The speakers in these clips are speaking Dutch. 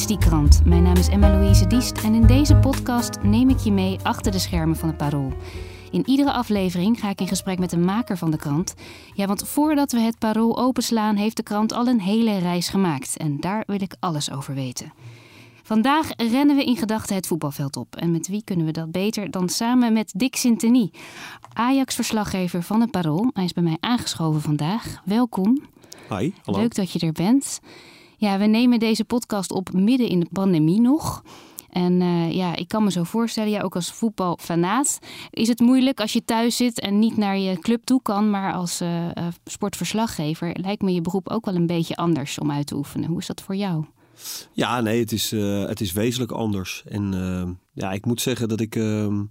Lees die krant. Mijn naam is Emma-Louise Diest en in deze podcast neem ik je mee achter de schermen van het Parool. In iedere aflevering ga ik in gesprek met de maker van de krant. Ja, want voordat we het Parool openslaan heeft de krant al een hele reis gemaakt en daar wil ik alles over weten. Vandaag rennen we in gedachten het voetbalveld op. En met wie kunnen we dat beter dan samen met Dick Sintony, Ajax-verslaggever van het Parool. Hij is bij mij aangeschoven vandaag. Welkom. Hi, hallo. Leuk dat je er bent. Ja, we nemen deze podcast op midden in de pandemie nog. En uh, ja, ik kan me zo voorstellen, ja, ook als voetbalfanaat is het moeilijk als je thuis zit en niet naar je club toe kan. Maar als uh, uh, sportverslaggever lijkt me je beroep ook wel een beetje anders om uit te oefenen. Hoe is dat voor jou? Ja, nee, het is, het is wezenlijk anders. En ja, ik moet zeggen dat ik. Ehm,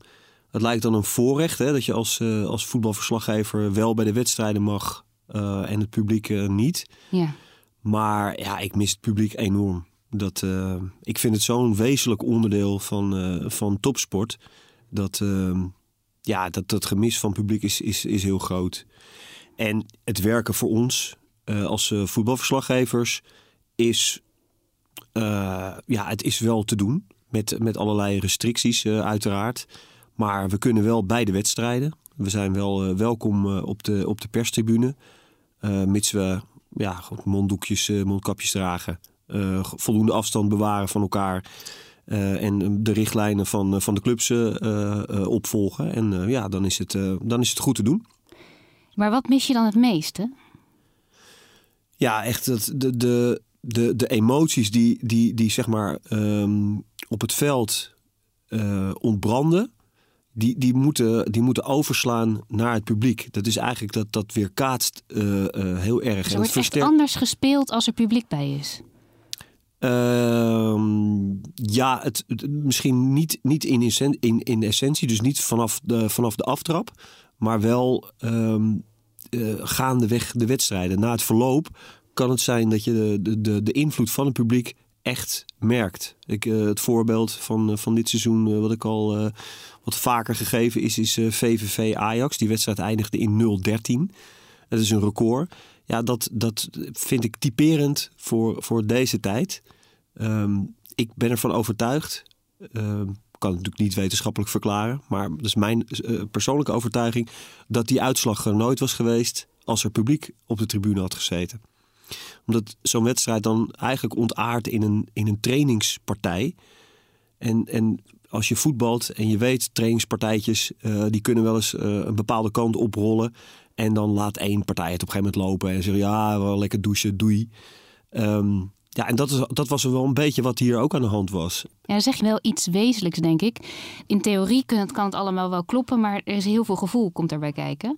het lijkt dan een voorrecht hè, dat je als, als voetbalverslaggever wel bij de wedstrijden mag en het publiek niet. Ja. Maar ja, ik mis het publiek enorm. Dat, uh, ik vind het zo'n wezenlijk onderdeel van, uh, van topsport. Dat, uh, ja, dat dat gemis van publiek is, is, is heel groot. En het werken voor ons als voetbalverslaggevers is, ja, het is wel te doen. Met, met allerlei restricties uiteraard. Maar we kunnen wel bij de wedstrijden. We zijn wel welkom op, de, op de perstribune. mits we ja, monddoekjes, mondkapjes dragen. Uh, voldoende afstand bewaren van elkaar. Uh, en de richtlijnen van, van de clubs uh, opvolgen. En ja, dan is, het, dan is het goed te doen. Maar wat mis je dan het meeste? Ja, echt het, de, de, de, de emoties die, die, die zeg maar um, op het veld ontbranden die, die, moeten, die moeten overslaan naar het publiek. Dat is eigenlijk dat dat weer kaatst uh, uh, heel erg. Dus er wordt echt anders gespeeld als er publiek bij is. Uh, ja, het, het, misschien niet, niet in, in, in essentie, dus niet vanaf de, vanaf de aftrap, maar wel um, gaandeweg de wedstrijden. Na het verloop kan het zijn dat je de, de, de invloed van het publiek echt merkt. Ik, uh, het voorbeeld van, van dit seizoen, uh, wat ik al wat vaker gegeven is, is VVV Ajax. Die wedstrijd eindigde in 0-13. Dat is een record. Ja, dat, dat vind ik typerend voor, voor deze tijd. Um, ik ben ervan overtuigd. Um, kan het natuurlijk niet wetenschappelijk verklaren. Maar dat is mijn persoonlijke overtuiging. Dat die uitslag er nooit was geweest als er publiek op de tribune had gezeten. Omdat zo'n wedstrijd dan eigenlijk ontaart in een, in een trainingspartij. En, en als je voetbalt en je weet, trainingspartijtjes, uh, die kunnen wel eens uh, een bepaalde kant oprollen. En dan laat één partij het op een gegeven moment lopen en zegt ja, wel lekker douchen, doei. Um, ja, en dat, is, dat was wel een beetje wat hier ook aan de hand was. Ja, dan zeg je wel iets wezenlijks, denk ik. In theorie kan het, kan het allemaal wel kloppen, maar er is heel veel gevoel komt erbij kijken.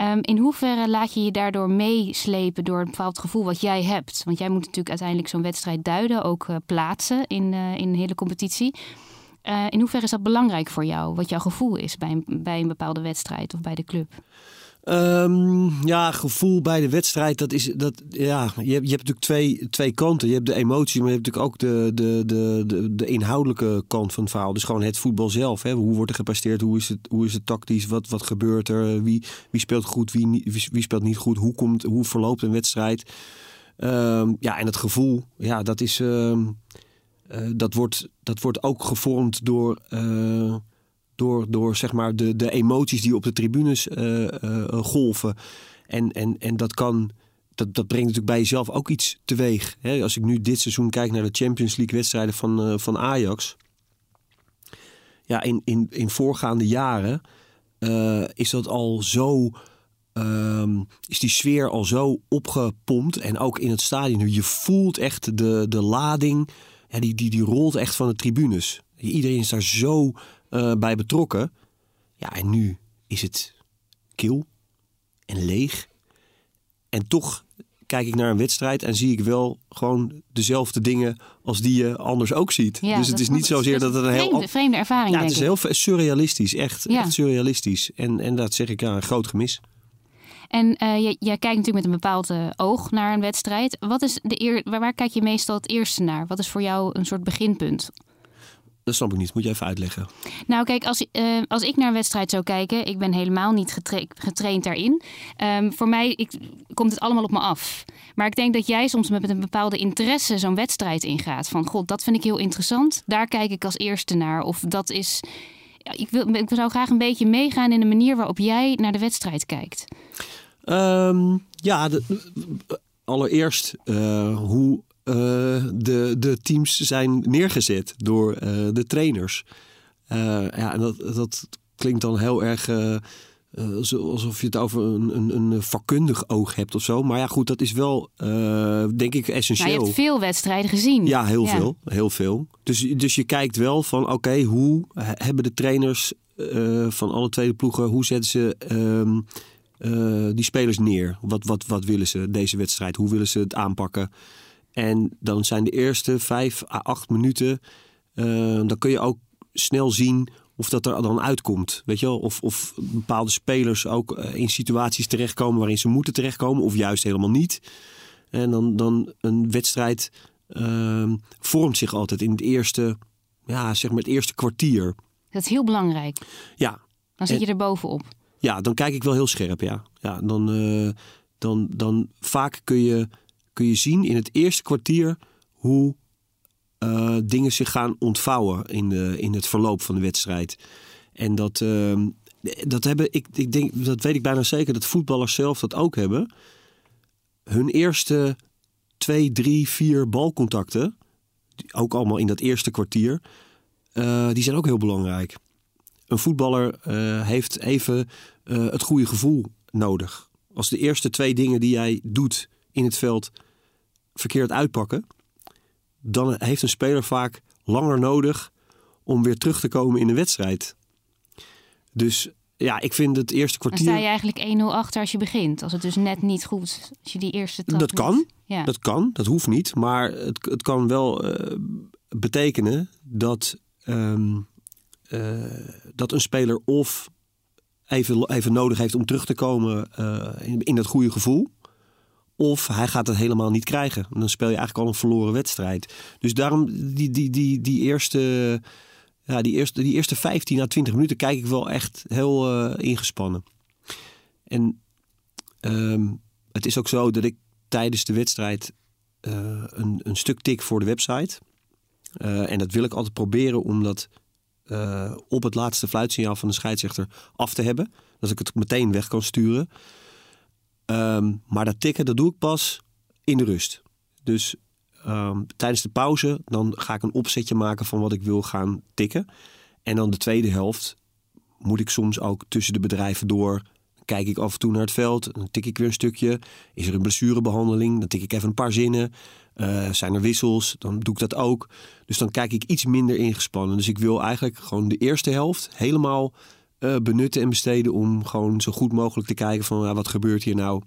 Um, in hoeverre laat je je daardoor meeslepen door een bepaald gevoel wat jij hebt? Want jij moet natuurlijk uiteindelijk zo'n wedstrijd duiden, ook uh, plaatsen in, uh, in een hele competitie. Uh, in hoeverre is dat belangrijk voor jou, wat jouw gevoel is bij bij een bepaalde wedstrijd of bij de club? Um, ja, gevoel bij de wedstrijd, dat is dat. Ja, je je hebt natuurlijk twee, twee kanten. Je hebt de emotie, maar je hebt natuurlijk ook de, de, de, de, de inhoudelijke kant van het verhaal. Dus gewoon het voetbal zelf. Hè. Hoe wordt er gepresteerd? Hoe is het, hoe is het tactisch? Wat, wat gebeurt er? Wie, wie speelt goed? Wie, wie, speelt niet goed? Hoe, komt, hoe verloopt een wedstrijd? Um, ja, en het gevoel, ja, dat is. Um, uh, dat, wordt, dat wordt ook gevormd door. Uh, door, door zeg maar de, de emoties die op de tribunes uh, uh, golven. En, en, en dat kan. Dat, dat brengt natuurlijk bij jezelf ook iets teweeg. Als ik nu dit seizoen kijk naar de Champions League wedstrijden van, uh, van Ajax. Ja, in, in, in voorgaande jaren is dat al zo. Um, is die sfeer al zo opgepompt. En ook in het stadion. Je voelt echt de, de lading. Ja, die, die, die rolt echt van de tribunes. Iedereen is daar zo uh, bij betrokken. Ja, en nu is het kil en leeg. En toch kijk ik naar een wedstrijd en zie ik wel gewoon dezelfde dingen als die je anders ook ziet. Ja, dus het is niet zozeer dat het een heel... vreemde, vreemde ervaring, Ja, het is heel surrealistisch. Echt, Ja. echt surrealistisch. En, en dat zeg ik, ja, een groot gemis. En eh, jij, jij kijkt natuurlijk met een bepaald eh, oog naar een wedstrijd. Wat is de eer, waar, waar kijk je meestal het eerste naar? Wat is voor jou een soort beginpunt? Dat snap ik niet. Moet je even uitleggen. Nou, kijk, als, eh, als ik naar een wedstrijd zou kijken, ik ben helemaal niet getra- getraind daarin. Ehm, voor mij ik, komt het allemaal op me af. Maar ik denk dat jij soms met een bepaalde interesse zo'n wedstrijd ingaat. Van, god, dat vind ik heel interessant. Daar kijk ik als eerste naar. Of dat is. Ik, wil, ik zou graag een beetje meegaan in de manier waarop jij naar de wedstrijd kijkt. Ehm, ja, de- allereerst eh, hoe eh, de, de teams zijn neergezet door eh, de trainers. Eh, ja, en dat, dat klinkt dan heel erg alsof je het over een, een, een vakkundig oog hebt of zo. Maar ja, goed, dat is wel, denk ik, Nou, essentieel. je hebt veel wedstrijden gezien. Ja, heel veel. Heel veel. Dus, dus je kijkt wel van, oké, hoe he- hebben de trainers van alle tweede ploegen, hoe zetten ze ehm, eh, die spelers neer? Wat, wat, wat willen ze deze wedstrijd? Hoe willen ze het aanpakken? En dan zijn de eerste vijf à acht minuten, eh, dan kun je ook snel zien of dat er dan uitkomt. Weet je wel? Of, of bepaalde spelers ook eh, in situaties terechtkomen waarin ze moeten terechtkomen, of juist helemaal niet. En dan, dan een wedstrijd ehm, vormt zich altijd in het eerste, ja, zeg maar het eerste kwartier. Dat is heel belangrijk. Ja, Dan zit En- je er bovenop. ja, dan kijk ik wel heel scherp, ja. ja dan, eh, dan, dan vaak kun je, kun je zien in het eerste kwartier hoe eh, dingen zich gaan ontvouwen in, de, in het verloop van de wedstrijd. En dat, ehm, dat hebben, ik, ik denk, dat weet ik bijna zeker, dat voetballers zelf dat ook hebben. Hun eerste twee, drie, vier balcontacten, ook allemaal in dat eerste kwartier, eh, die zijn ook heel belangrijk een voetballer eh, heeft even het goede gevoel nodig. Als de eerste twee dingen die jij doet in het veld verkeerd uitpakken, dan heeft een speler vaak langer nodig om weer terug te komen in de wedstrijd. Dus ja, ik vind het eerste Dan kwartier. sta je eigenlijk 1-0 achter als je begint. Als het dus net niet goed Als je die eerste trap Dat kan. Ja. Dat kan, dat hoeft niet. Maar het, het kan wel eh, betekenen dat, ehm, eh, dat een speler of even, even nodig heeft om terug te komen eh, in, in dat goede gevoel. Of hij gaat het helemaal niet krijgen. Dan speel je eigenlijk al een verloren wedstrijd. Dus daarom die, die, die, die, eerste, ja, die, eerste, die eerste 15 à 20 minuten kijk ik wel echt heel eh, ingespannen. En ehm, het is ook zo dat ik tijdens de wedstrijd eh, een, een stuk tik voor de website. Eh, en dat wil ik altijd proberen om dat op het laatste fluitsignaal van de scheidsrechter af te hebben. Dat ik het meteen weg kan sturen. Ehm, maar dat tikken, dat doe ik pas in de rust. Dus ehm, tijdens de pauze, dan ga ik een opzetje maken van wat ik wil gaan tikken. En dan de tweede helft moet ik soms ook tussen de bedrijven door. Kijk ik af en toe naar het veld, dan tik ik weer een stukje. Is er een blessurebehandeling, dan tik ik even een paar zinnen. Eh, zijn er wissels, dan doe ik dat ook. Dus dan kijk ik iets minder ingespannen. Dus ik wil eigenlijk gewoon de eerste helft helemaal eh, benutten en besteden om gewoon zo goed mogelijk te kijken van ja, wat gebeurt hier nou?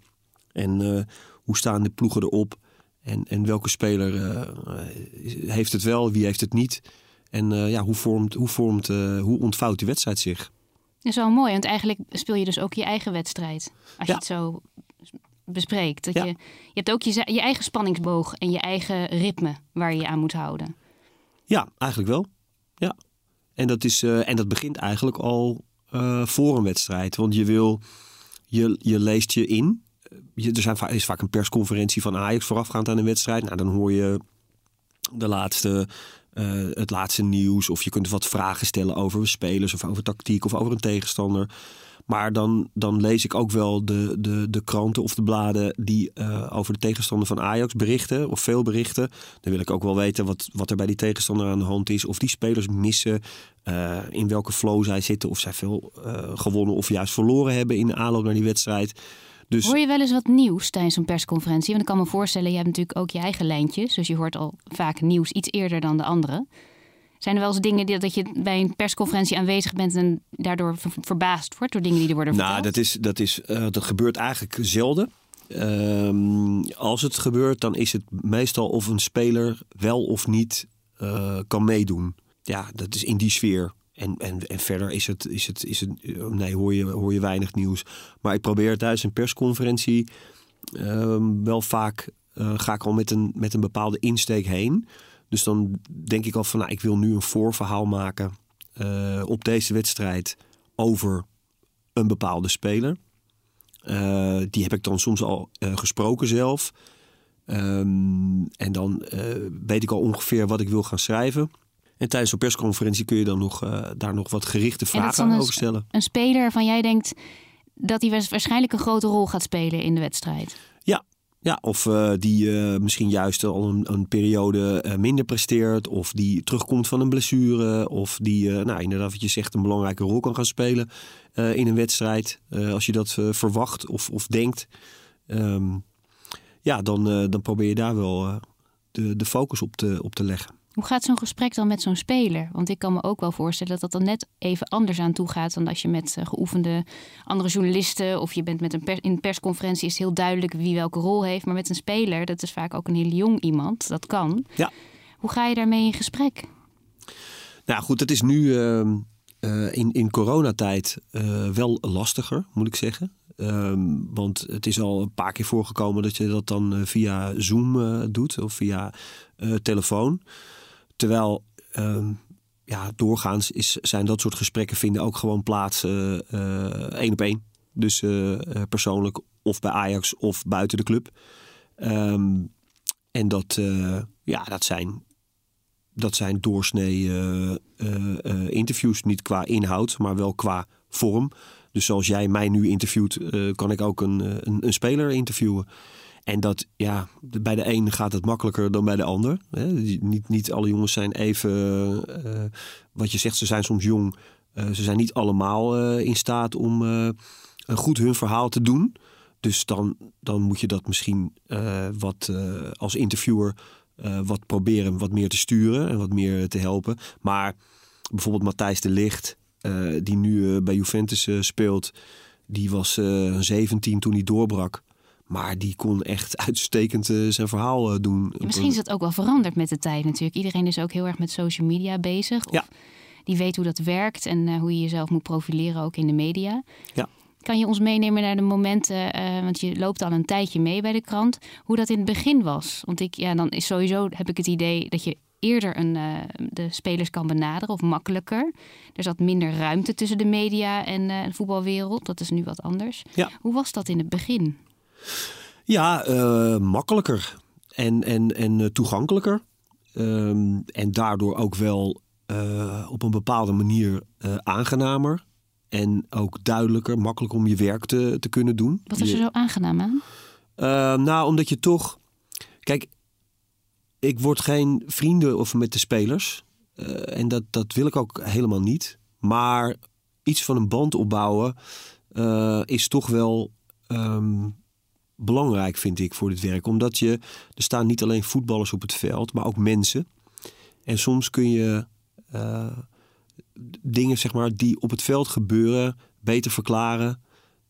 En eh, hoe staan de ploegen erop? En, en welke speler eh, heeft het wel, wie heeft het niet? En ja, hoe, vormt, hoe, vormt, hoe ontvouwt die wedstrijd zich? Dat is wel mooi, want eigenlijk speel je dus ook je eigen wedstrijd. Als je het zo bespreekt. Dat Ja. je, je hebt ook je, je eigen spanningsboog en je eigen ritme waar je je aan moet houden. Ja, eigenlijk wel. Ja. En dat, is, en dat begint eigenlijk al eh, voor een wedstrijd. Want je wil, je, je leest je in. Er zijn, is vaak een persconferentie van Ajax voorafgaand aan een wedstrijd. Nou, dan hoor je de laatste, eh, het laatste nieuws. Of je kunt wat vragen stellen over spelers of over tactiek of over een tegenstander. Maar dan, dan lees ik ook wel de, de, de kranten of de bladen die eh, over de tegenstander van Ajax berichten, of veel berichten. Dan wil ik ook wel weten wat, wat er bij die tegenstander aan de hand is. Of die spelers missen, eh, in welke flow zij zitten. Of zij veel eh, gewonnen of juist verloren hebben in de aanloop naar die wedstrijd. Dus Hoor je wel eens wat nieuws tijdens een persconferentie? Want ik kan me voorstellen, je hebt natuurlijk ook je eigen lijntjes. Dus je hoort al vaak nieuws iets eerder dan de anderen. Zijn er wel eens dingen die, dat je bij een persconferentie aanwezig bent en daardoor ver- verbaasd wordt door dingen die er worden Nou, verteld? dat, is, dat, is, eh, dat gebeurt eigenlijk zelden. Ehm, als het gebeurt, dan is het meestal of een speler wel of niet eh, kan meedoen. Ja, dat is in die sfeer. En, en, en verder is het, is het, is het, nee, hoor je, hoor je weinig nieuws. Maar ik probeer tijdens een persconferentie ehm, wel vaak, uh, ga ik al met een, met een bepaalde insteek heen. Dus dan denk ik al van, nou, ik wil nu een voorverhaal maken uh, op deze wedstrijd over een bepaalde speler. Uh, die heb ik dan soms al uh, gesproken zelf. Um, en dan weet ik al ongeveer wat ik wil gaan schrijven. En tijdens zo'n persconferentie kun je dan nog, daar nog wat gerichte vragen over stellen. Een speler van jij denkt dat hij waarschijnlijk een grote rol gaat spelen in de wedstrijd. Ja, of uh, die uh, misschien juist al een, een periode uh, minder presteert. Of die terugkomt van een blessure. Of die, nou, inderdaad, wat je zegt, een belangrijke rol kan gaan spelen in een wedstrijd. als je dat verwacht of, of denkt. Um, ja, dan, dan probeer je daar wel de, de focus op te, op te leggen. Hoe gaat zo'n gesprek dan met zo'n speler? Want ik kan me ook wel voorstellen dat dat dan net even anders aan toe gaat dan als je met uh, geoefende andere journalisten of je bent met een per, in een persconferentie is heel duidelijk wie welke rol heeft. Maar met een speler, dat is vaak ook een heel jong iemand, dat kan. Ja. Hoe ga je daarmee in gesprek? Nou goed, het is nu uh, uh, in, in coronatijd wel lastiger, moet ik zeggen. Um, want het is al een paar keer voorgekomen dat je dat dan via Zoom doet of via telefoon. Terwijl um, ja, doorgaans is, zijn dat soort gesprekken vinden ook gewoon plaats uh, één op één. Dus uh, persoonlijk of bij Ajax of buiten de club. Um, en dat, ja, dat zijn, dat zijn doorsnee interviews. Niet qua inhoud, maar wel qua vorm. Dus zoals jij mij nu interviewt, kan ik ook een, een, een speler interviewen. En dat, ja, bij de een gaat het makkelijker dan bij de ander. Hè? Niet, niet alle jongens zijn even, uh, wat je zegt, ze zijn soms jong. Uh, ze zijn niet allemaal uh, in staat om goed hun verhaal te doen. Dus dan, dan moet je dat misschien wat als interviewer wat proberen wat meer te sturen en wat meer te helpen. Maar bijvoorbeeld Matthijs de Licht, die nu bij Juventus speelt, die was 17 toen hij doorbrak. Maar die kon echt uitstekend uh, zijn verhaal uh, doen. Misschien is dat ook wel veranderd met de tijd natuurlijk. Iedereen is ook heel erg met social media bezig. Of ja. Die weet hoe dat werkt en uh, hoe je jezelf moet profileren ook in de media. Ja. Kan je ons meenemen naar de momenten, want je loopt al een tijdje mee bij de krant, hoe dat in het begin was? Want ik, ja, dan is sowieso heb ik het idee dat je eerder een, de spelers kan benaderen of makkelijker. Er zat minder ruimte tussen de media en de voetbalwereld. Dat is nu wat anders. Ja. Hoe was dat in het begin? Ja, uh, makkelijker en, en, en uh, toegankelijker. Um, en daardoor ook wel uh, op een bepaalde manier aangenamer. En ook duidelijker, makkelijk om je werk te, te kunnen doen. Wat is er zo aangenaam aan? Ehm, nou, omdat je toch. Kijk, ik word geen vrienden of met de spelers. en dat, dat wil ik ook helemaal niet. Maar iets van een band opbouwen is toch wel. Um, belangrijk, vind ik, voor dit werk. Omdat je, er staan niet alleen voetballers op het veld, maar ook mensen. En soms kun je uh, dingen, zeg maar, die op het veld gebeuren, beter verklaren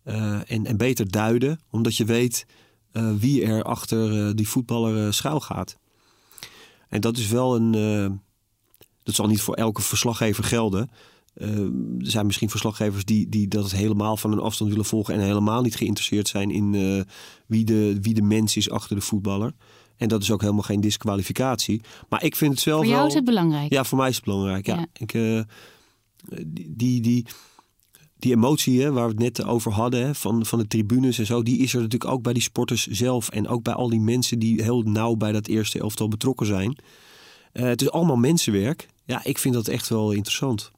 uh, en, en beter duiden. Omdat je weet uh, wie er achter die voetballer schuil gaat. En dat is wel een. dat zal niet voor elke verslaggever gelden. Uh, er zijn misschien verslaggevers die, die dat helemaal van een afstand willen volgen en helemaal niet geïnteresseerd zijn in uh, wie, de, wie de mens is achter de voetballer. En dat is ook helemaal geen disqualificatie. Maar ik vind het zelf voor jou wel... is het belangrijk. Ja, voor mij is het belangrijk. Ja. ja. Ik, uh, die, die, die emotie hè, waar we het net over hadden, hè, van, van de tribunes en zo, die is er natuurlijk ook bij die sporters zelf. En ook bij al die mensen die heel nauw bij dat eerste elftal betrokken zijn. het is allemaal mensenwerk. Ja, ik vind dat echt wel interessant.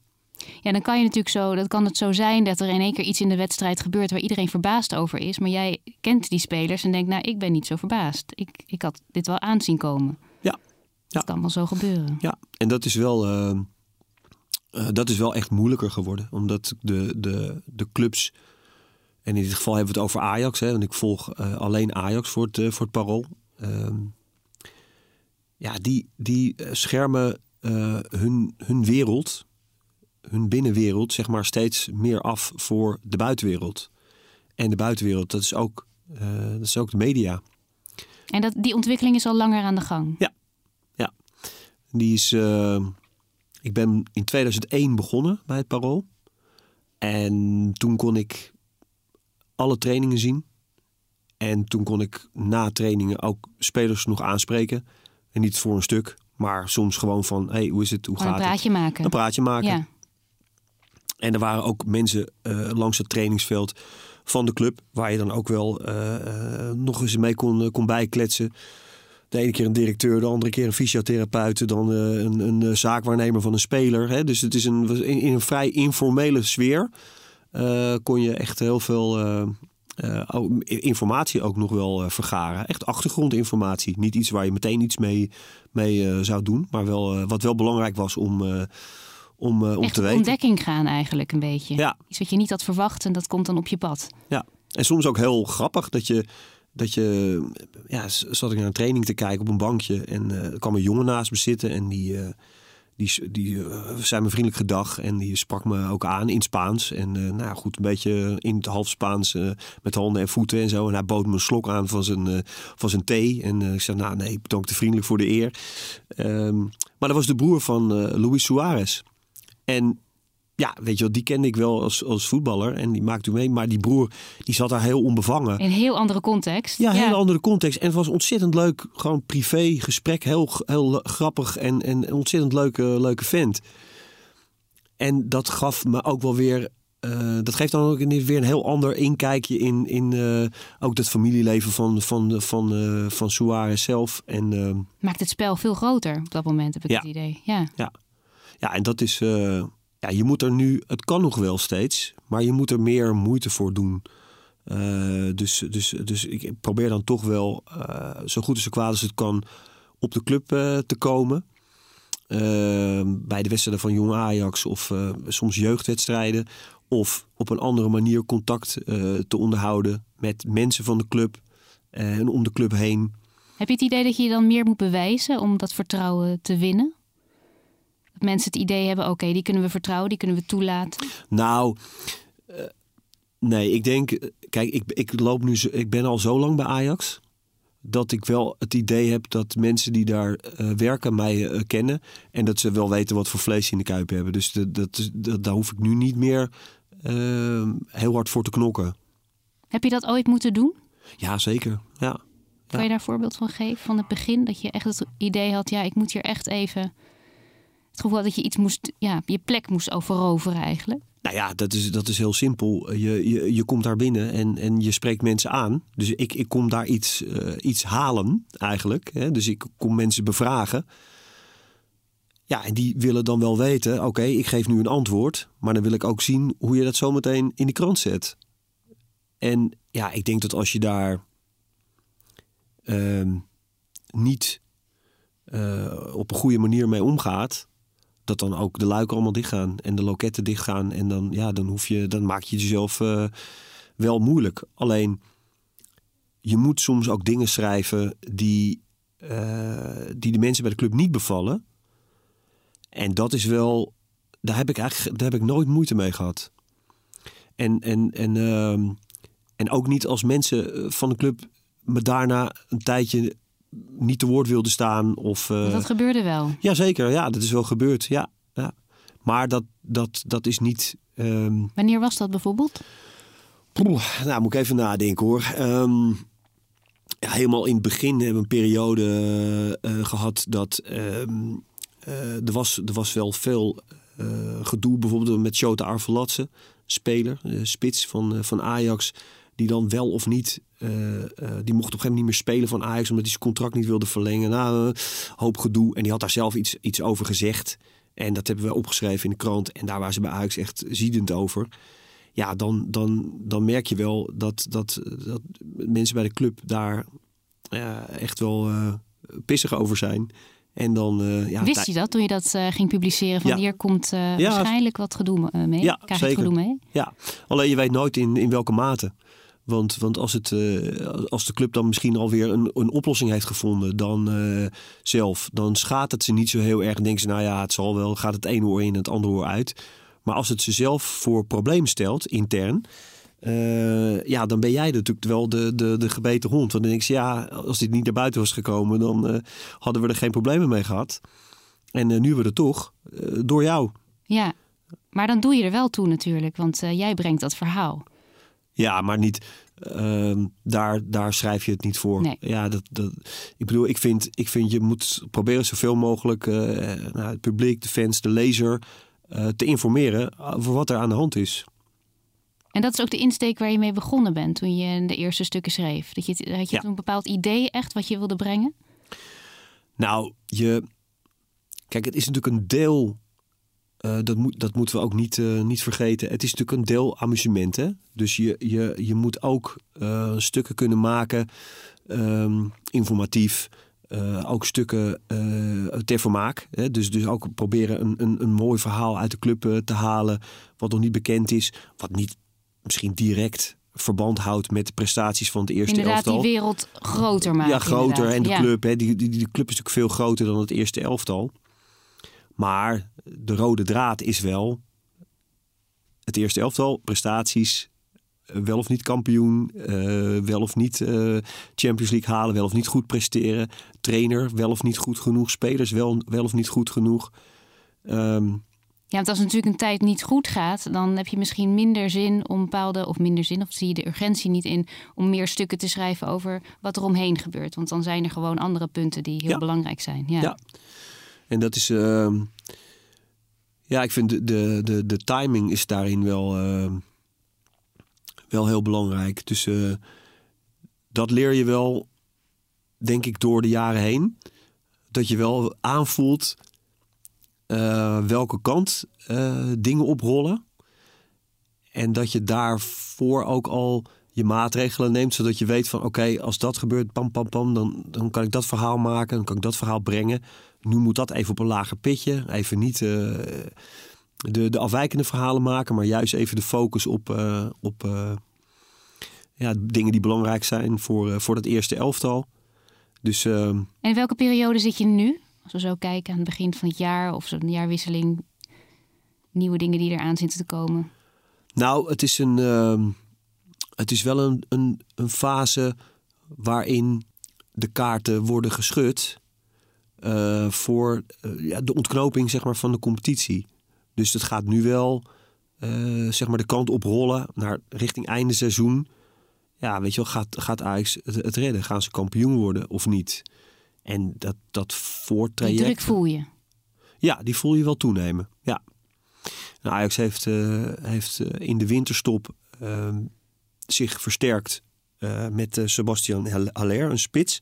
Ja, dan kan je natuurlijk zo, dat kan het zo zijn dat er in één keer iets in de wedstrijd gebeurt waar iedereen verbaasd over is. Maar jij kent die spelers en denkt, nou, ik ben niet zo verbaasd. Ik, ik had dit wel aanzien komen. Ja. ja. Dat kan wel zo gebeuren. Ja, en dat is wel, uh, uh, dat is wel echt moeilijker geworden. Omdat de, de, de clubs, en in dit geval hebben we het over Ajax, hè, want ik volg uh, alleen Ajax voor het, voor het parool. Ehm, ja, die, die schermen hun, hun wereld hun binnenwereld zeg maar steeds meer af voor de buitenwereld. En de buitenwereld, dat is ook dat is ook de media. En dat, die ontwikkeling is al langer aan de gang? Ja, ja. Die is, ik ben in 2001 begonnen bij het Parool. En toen kon ik alle trainingen zien. En toen kon ik na trainingen ook spelers nog aanspreken. En niet voor een stuk, maar soms gewoon van: hey, hoe is het? Hoe gaat het? Een praatje maken. Een praatje maken. Ja. En er waren ook mensen uh, langs het trainingsveld van de club, waar je dan ook wel uh, uh, nog eens mee kon, kon bijkletsen. De ene keer een directeur, de andere keer een fysiotherapeut, dan een, een, zaakwaarnemer van een speler. Hè? Dus het is een, in, een vrij informele sfeer. kon je echt heel veel informatie ook nog wel vergaren. Echt achtergrondinformatie. Niet iets waar je meteen iets mee, mee zou doen. Maar wel, wat wel belangrijk was om, om, om Echt te weten. ontdekking gaan eigenlijk een beetje. Ja. Iets wat je niet had verwacht en dat komt dan op je pad. Ja, en soms ook heel grappig dat je... Dat je, ja, zat ik naar een training te kijken op een bankje en er kwam een jongen naast me zitten en die, die, die uh, zei me vriendelijk gedag en die sprak me ook aan in Spaans. En uh, nou goed, een beetje in het half Spaans uh, met handen en voeten en zo. En hij bood me een slok aan van zijn, van zijn thee. En ik zei, nou nee, bedankt te vriendelijk voor de eer. Um, maar dat was de broer van Luis Suarez. En ja, weet je wel, die kende ik wel als, als voetballer en die maakte mee. Maar die broer, die zat daar heel onbevangen. In een heel andere context. Ja, een hele andere context. En het was ontzettend leuk, gewoon privé gesprek. Heel, heel grappig en, en een ontzettend leuke, leuke vent. En dat gaf me ook wel weer... Uh, dat geeft dan ook weer een heel ander inkijkje in, in uh, ook dat familieleven van, van, van, uh, van Suarez zelf. En, Maakt het spel veel groter op dat moment, heb ik ja. het idee. Ja, ja. Ja en dat is ja, je moet er nu, het kan nog wel steeds, maar je moet er meer moeite voor doen. Uh, dus, dus, dus ik probeer dan toch wel uh, zo goed als zo kwaad als het kan op de club te komen. bij de wedstrijden van Jong Ajax of soms jeugdwedstrijden. Of op een andere manier contact te onderhouden met mensen van de club en om de club heen. Heb je het idee dat je je dan meer moet bewijzen om dat vertrouwen te winnen? Mensen het idee hebben, oké, okay, die kunnen we vertrouwen, die kunnen we toelaten? Nou, uh, nee, ik denk, kijk, ik, ik loop nu, ik ben al zo lang bij Ajax. Dat ik wel het idee heb dat mensen die daar uh, werken mij uh, kennen. En dat ze wel weten wat voor vlees in de kuip hebben. Dus dat, dat, dat daar hoef ik nu niet meer heel hard voor te knokken. Heb je dat ooit moeten doen? Ja, zeker. Ja. Kan je daar een voorbeeld van geven van het begin? Dat je echt het idee had, ja, ik moet hier echt even het gevoel dat je iets moest, ja, je plek moest overroveren eigenlijk? Nou ja, dat is, dat is heel simpel. Je, je, je komt daar binnen en, en je spreekt mensen aan. Dus ik, ik kom daar iets, uh, iets halen eigenlijk. Hè? Dus ik kom mensen bevragen. Ja, en die willen dan wel weten, oké, ik geef nu een antwoord. Maar dan wil ik ook zien hoe je dat zometeen in de krant zet. En ja, ik denk dat als je daar uh, niet uh, op een goede manier mee omgaat dat dan ook de luiken allemaal dichtgaan en de loketten dichtgaan. En dan, ja, dan, hoef je, dan maak je jezelf uh, wel moeilijk. Alleen, je moet soms ook dingen schrijven die, uh, die de mensen bij de club niet bevallen. En dat is wel, daar heb ik eigenlijk daar heb ik nooit moeite mee gehad. En, en, en, uh, en ook niet als mensen van de club me daarna een tijdje niet te woord wilde staan. Of, uh... Dat gebeurde wel. Jazeker, ja, dat is wel gebeurd. Ja, ja. Maar dat, dat, dat is niet. Um... Wanneer was dat bijvoorbeeld? Poeh, nou, moet ik even nadenken hoor. Um, ja, helemaal in het begin hebben we een periode uh, gehad dat. Um, uh, er, was, er was wel veel gedoe, bijvoorbeeld met Shota Arvelatse, speler, spits van, van Ajax die dan wel of niet, uh, uh, die mocht op een gegeven moment niet meer spelen van Ajax omdat hij zijn contract niet wilde verlengen. Nou, uh, hoop gedoe. En die had daar zelf iets, iets over gezegd. En dat hebben we opgeschreven in de krant. En daar waren ze bij Ajax echt ziedend over. Ja, dan, dan, dan merk je wel dat, dat, dat mensen bij de club daar echt wel pissig over zijn. En dan, uh, ja, Wist je dat toen je dat uh, ging publiceren? Van ja. hier komt ja, waarschijnlijk wat gedoe mee. Ja, Krijg zeker. gedoe mee? Ja, alleen je weet nooit in, in welke mate. Want, want als, het, uh, als de club dan misschien alweer een, een oplossing heeft gevonden dan uh, zelf, dan schaadt het ze niet zo heel erg. Denken ze, nou ja, het zal wel, gaat het ene oor in en het andere oor uit. Maar als het ze zelf voor probleem stelt, intern, eh, ja, dan ben jij natuurlijk wel de, de, de gebeten hond. Want dan denk je, ja, als dit niet naar buiten was gekomen, dan eh, hadden we er geen problemen mee gehad. En nu we er toch, door jou. Ja, maar dan doe je er wel toe natuurlijk, want jij brengt dat verhaal. Ja, maar niet. Ehm, daar, daar schrijf je het niet voor. Nee. Ja, dat, dat, ik bedoel, ik vind, ik vind je moet proberen zoveel mogelijk nou, het publiek, de fans, de lezer te informeren over wat er aan de hand is. En dat is ook de insteek waar je mee begonnen bent toen je de eerste stukken schreef. Dat je, had je toen een bepaald idee echt wat je wilde brengen? Nou, je. Kijk, het is natuurlijk een deel. Uh, dat, moet, dat moeten we ook niet, uh, niet vergeten. Het is natuurlijk een deel amusement. Hè? Dus je, je, je moet ook uh, stukken kunnen maken, um, informatief. ook stukken ter vermaak. Hè? Dus, dus ook proberen een, een, een mooi verhaal uit de club te halen. Wat nog niet bekend is. Wat niet misschien direct verband houdt met de prestaties van het eerste inderdaad, elftal. die wereld groter maken. Ja, groter. En de ja. club, hè, die, die, die club is natuurlijk veel groter dan het eerste elftal. Maar de rode draad is wel het eerste elftal, prestaties, eh, wel of niet kampioen, uh, wel of niet uh, Champions League halen, wel of niet goed presteren, trainer, wel of niet goed genoeg, spelers, wel, wel of niet goed genoeg. Um, ja, want als het natuurlijk een tijd niet goed gaat, dan heb je misschien minder zin om bepaalde, of minder zin, of zie je de urgentie niet in om meer stukken te schrijven over wat er omheen gebeurt. Want dan zijn er gewoon andere punten die heel ja. belangrijk zijn. Ja. ja. En dat is. Uh, ja, ik vind de, de, de, timing is daarin wel, uh, wel heel belangrijk. Dus uh, dat leer je wel, denk ik, door de jaren heen. Dat je wel aanvoelt uh, welke kant uh, dingen oprollen. En dat je daarvoor ook al je maatregelen neemt, zodat je weet van oké, als dat gebeurt, pam, pam, pam, dan, dan kan ik dat verhaal maken, dan kan ik dat verhaal brengen. Nu moet dat even op een lager pitje, even niet uh, de, de afwijkende verhalen maken, maar juist even de focus op, op ja, dingen die belangrijk zijn voor, voor dat eerste elftal. Dus, en in welke periode zit je nu? Als we zo kijken aan het begin van het jaar of zo'n jaarwisseling, nieuwe dingen die eraan zitten te komen? Nou, het is, een, uh, het is wel een, een, een, fase waarin de kaarten worden geschud uh, voor uh, ja, de ontknoping zeg maar, van de competitie. Dus het gaat nu wel uh, zeg maar de kant op rollen naar richting einde seizoen. Ja, weet je wel, gaat, gaat Ajax het, het redden? Gaan ze kampioen worden of niet? En dat, dat voortraject... Die druk voel je? Ja, die voel je wel toenemen. Ja. Nou, Ajax heeft, heeft in de winterstop uh, zich versterkt met Sebastian Haller, een spits,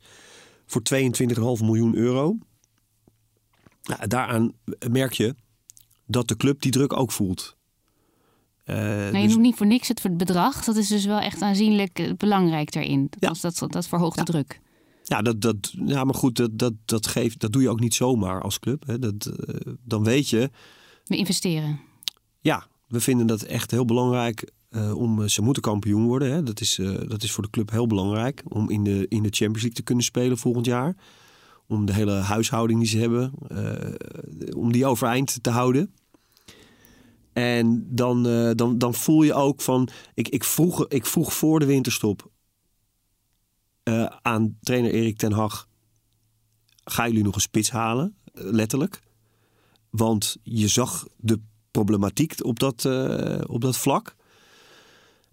voor 22,5 miljoen euro. Nou, daaraan merk je dat de club die druk ook voelt. nou, je dus... noemt niet voor niks het bedrag. Dat is dus wel echt aanzienlijk belangrijk daarin. Dat, ja. dat, dat verhoogt ja. de druk. Ja, dat, dat, ja, maar goed, dat, dat, dat, geeft, dat doe je ook niet zomaar als club. Hè. Dat, uh, dan weet je. We investeren. Ja, we vinden dat echt heel belangrijk uh, om. Ze moeten kampioen worden. Hè. Dat, is, dat is voor de club heel belangrijk. Om in de, in de Champions League te kunnen spelen volgend jaar. Om de hele huishouding die ze hebben, om die overeind te houden. En dan, dan, dan voel je ook van. Ik, ik, vroeg, ik vroeg voor de winterstop uh, aan trainer Erik ten Hag: gaan jullie nog een spits halen? Letterlijk. Want je zag de problematiek op dat, op dat vlak.